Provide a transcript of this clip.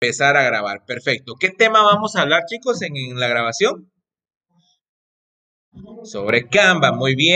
empezar a grabar. Perfecto. ¿Qué tema vamos a hablar, chicos, en, en la grabación? Sobre Canva, muy bien.